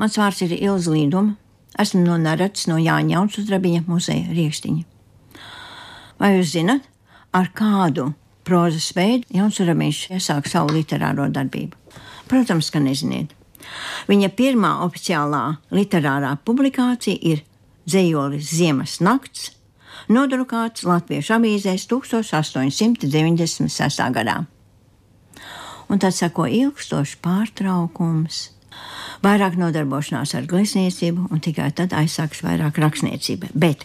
Mans vārds ir Ilza Līduma. Esmu no Nerats no Jāņa Jaunsudrabiņa muzeja Riekstiņa. Vai jūs zinat, ar kādu prozas veidu Jaunsudrabiņš iesāk savu literāro darbību? Protams, ka neziniet. Viņa pirmā oficiālā literārā publikācija ir dzējolis Ziemas nakts, nodrukāts Latviešu avīzēs 1896. gadā. Un tad sako ilgstošs pārtraukums, vairāk nodarbošanās ar glezniecību, un tikai tad aizsāks vairāk rakstniecība. Bet,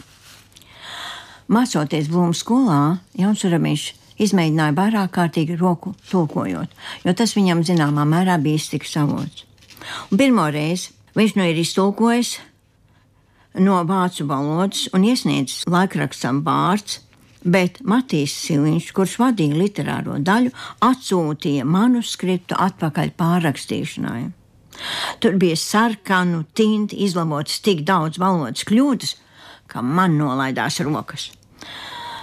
mācoties Blūmas skolā, Jauns Uramiņš izmēģināja vairāk kārtīgi roku tulkojot, jo tas viņam zināmā mērā bija iztiks avots. Un pirmo reizi viņš nu ir iztulkojis no vācu valodas un iesniedzis laikrakstam vārds, bet Matīs Siliņš, kurš vadīja literāro daļu, atsūtīja manuskriptu atpakaļ pārrakstīšanai. Tur bija sarkanu tinti izlabotas tik daudz valodas kļūdas, ka man nolaidās rokas.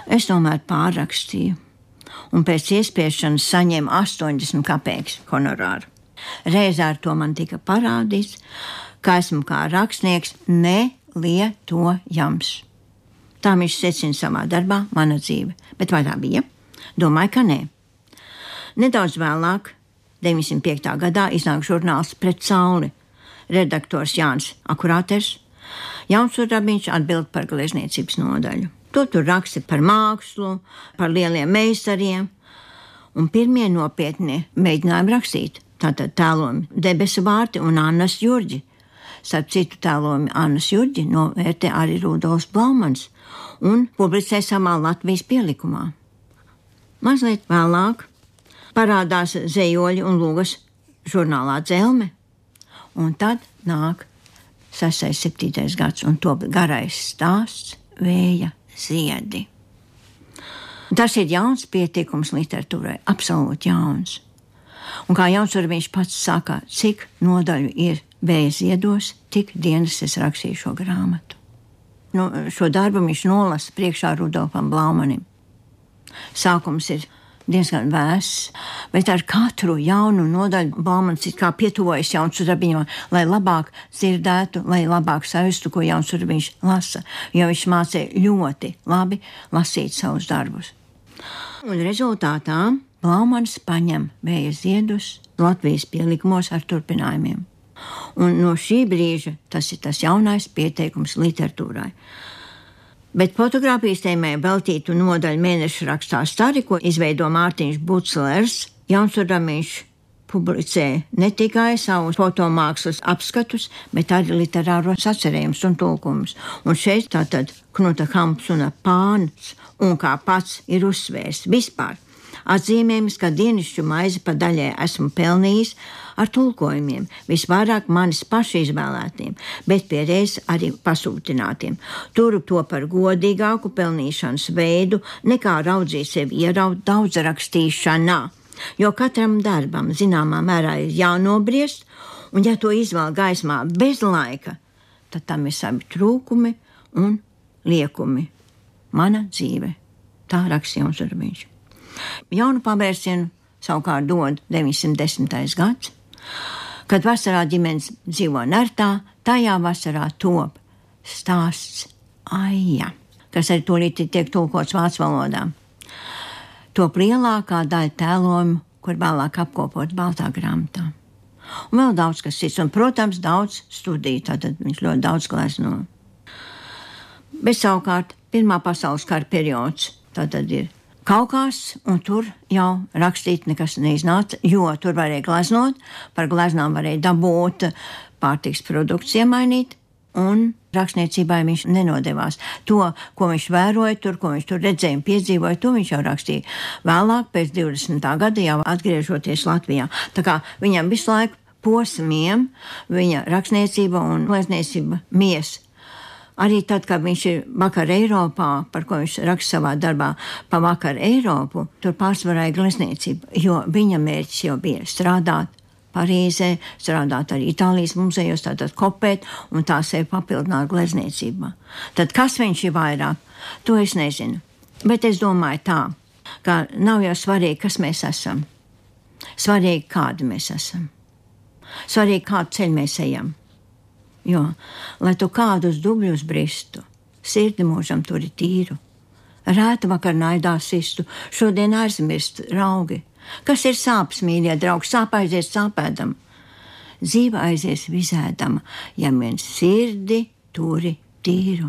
Es tomēr pārrakstīju, un pēc iespiešanas saņēmu 80 kapeikas honorāru. Reizē ar to man tika parādīts, ka esmu kā rakstnieks nelietojams. Tā viņš secina savā darbā, mana dzīve. Bet vai tā bija? Domāju, ka nē. Nedaudz vēlāk, 905. gadā, iznāk žurnāls Pret Sauli. Redaktors Jānis Akurāters, Jauns Urabiņš atbild par glezniecības nodaļu. To tur raksta par mākslu, par lieliem meistariem, un pirmie nopietnie mēģinājumi rakstīt. Tātad tēlojumi debesu vārti un Annas Jurģi. Starp citu tēlojumi Annas Jurģi novērtē arī Rudolfs Blaumans un publicē samā Latvijas pielikumā. Mazliet vēlāk parādās zejoļi un lūgas žurnālā dzelme, un tad nāk 6. un 7. gads, un to garais stāsts vēja ziedi. Tas ir jauns pieteikums literatūrai, absolūti jauns. Un kā jauns ar viņš pats saka, cik nodaļu ir vēja ziedos, tik dienas es rakstīju šo grāmatu. Nu, šo darbu viņš nolasa priekšā Rudolfam Blaumanim. Sākums ir diezgan vēss, bet ar katru jaunu nodaļu Balmans ir kā pietuvojas jauns sudrabiņam, lai labāk dzirdētu, lai labāk sajustu, ko jauns sudrabiņš lasa, jo viņš mācīja ļoti labi lasīt savus darbus. Un rezultātā Blaumans paņem vēja ziedus Latvijas pielikumos ar turpinājumiem. Un no šī brīža tas ir tas jaunais pieteikums literatūrai. Bet fotografijas tēmai veltītu nodaļu mēneša rakstā Stari, ko izveido Mārtiņš Buclers, Jaunsuramiņš publicē ne tikai savus fotomākslas apskatus, bet arī literāros atcerējumus un tulkumus. Un šeit tātad Knuta Hampsuna pāns un kā pats ir uzsvērs vispār atzīmējums, ka dienasču maizi pa daļai esmu pelnījis ar tulkojumiem, visvairāk manis paši izvēlētiem, bet pierēs arī pasūtinātiem. Turu to par godīgāku pelnīšanas veidu, nekā raudzīt sevi ieraut daudz rakstīšanā. Jo katram darbam zināmā mērā ir jānobriest, un ja to izvēl gaismā bez laika, tad tam ir savi trūkumi un liekumi. Mana dzīve. Tā rakstīja Urzurbiņš. Jaunu pavērsienu savukārt dod 910. gads, kad vasarā ģimenes dzīvo Nertā, tajā vasarā top stāsts Aija, kas arī tūlīt tiek tulkots vācu valodā. Top lielākā daļa tēlojumu, kur vēlāk apkopot Baltā grāmatā. Un vēl daudz kas cits, un, protams, daudz studiju, tātad viņš ļoti daudz glezno. Bet savukārt Pirmā pasaules kara periods, tātad ir Kaukās, un tur jau rakstīt nekas neiznāca, jo tur varēja gleznot, par gleznām varēja dabūt pārtiks produktus iemainīt, un rakstniecībai viņš nenodevās. To, ko viņš vēroja, tur, ko viņš tur redzēja un piedzīvoja, to viņš jau rakstīja. Vēlāk, pēc 20. gada, jau atgriežoties Latvijā. Tā kā viņam visu laiku posmiem viņa rakstniecība un glezniecība miesa Arī tad, kad viņš ir vakar Eiropā, par ko viņš raksta savā darbā, pa vakar Eiropu, tur pārsvarā ir glezniecība, jo viņa mērķis jau bija strādāt Parīzē, strādāt arī Itālijas muzejos, tātad kopēt un tā sevi papildināt glezniecībā. Tad kas viņš ir vairāk, to es nezinu. Bet es domāju tā, ka nav jau svarīgi, kas mēs esam. Svarīgi, kādi mēs esam. Svarīgi, kādu ceļu mēs ejam. Jo, lai tu kādus dubļus bristu, sirdi mūžam turi tīru. Rēta vakar naidā sistu, šodien aizmirst raugi. Kas ir sāpes, mīļie draugi, sāp aizies sāpēdam. Dzīve aizies vizēdama, ja vien sirdi turi tīru.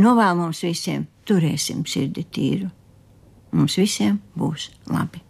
Novēl mums visiem, turēsim sirdi tīru. Mums visiem būs labi.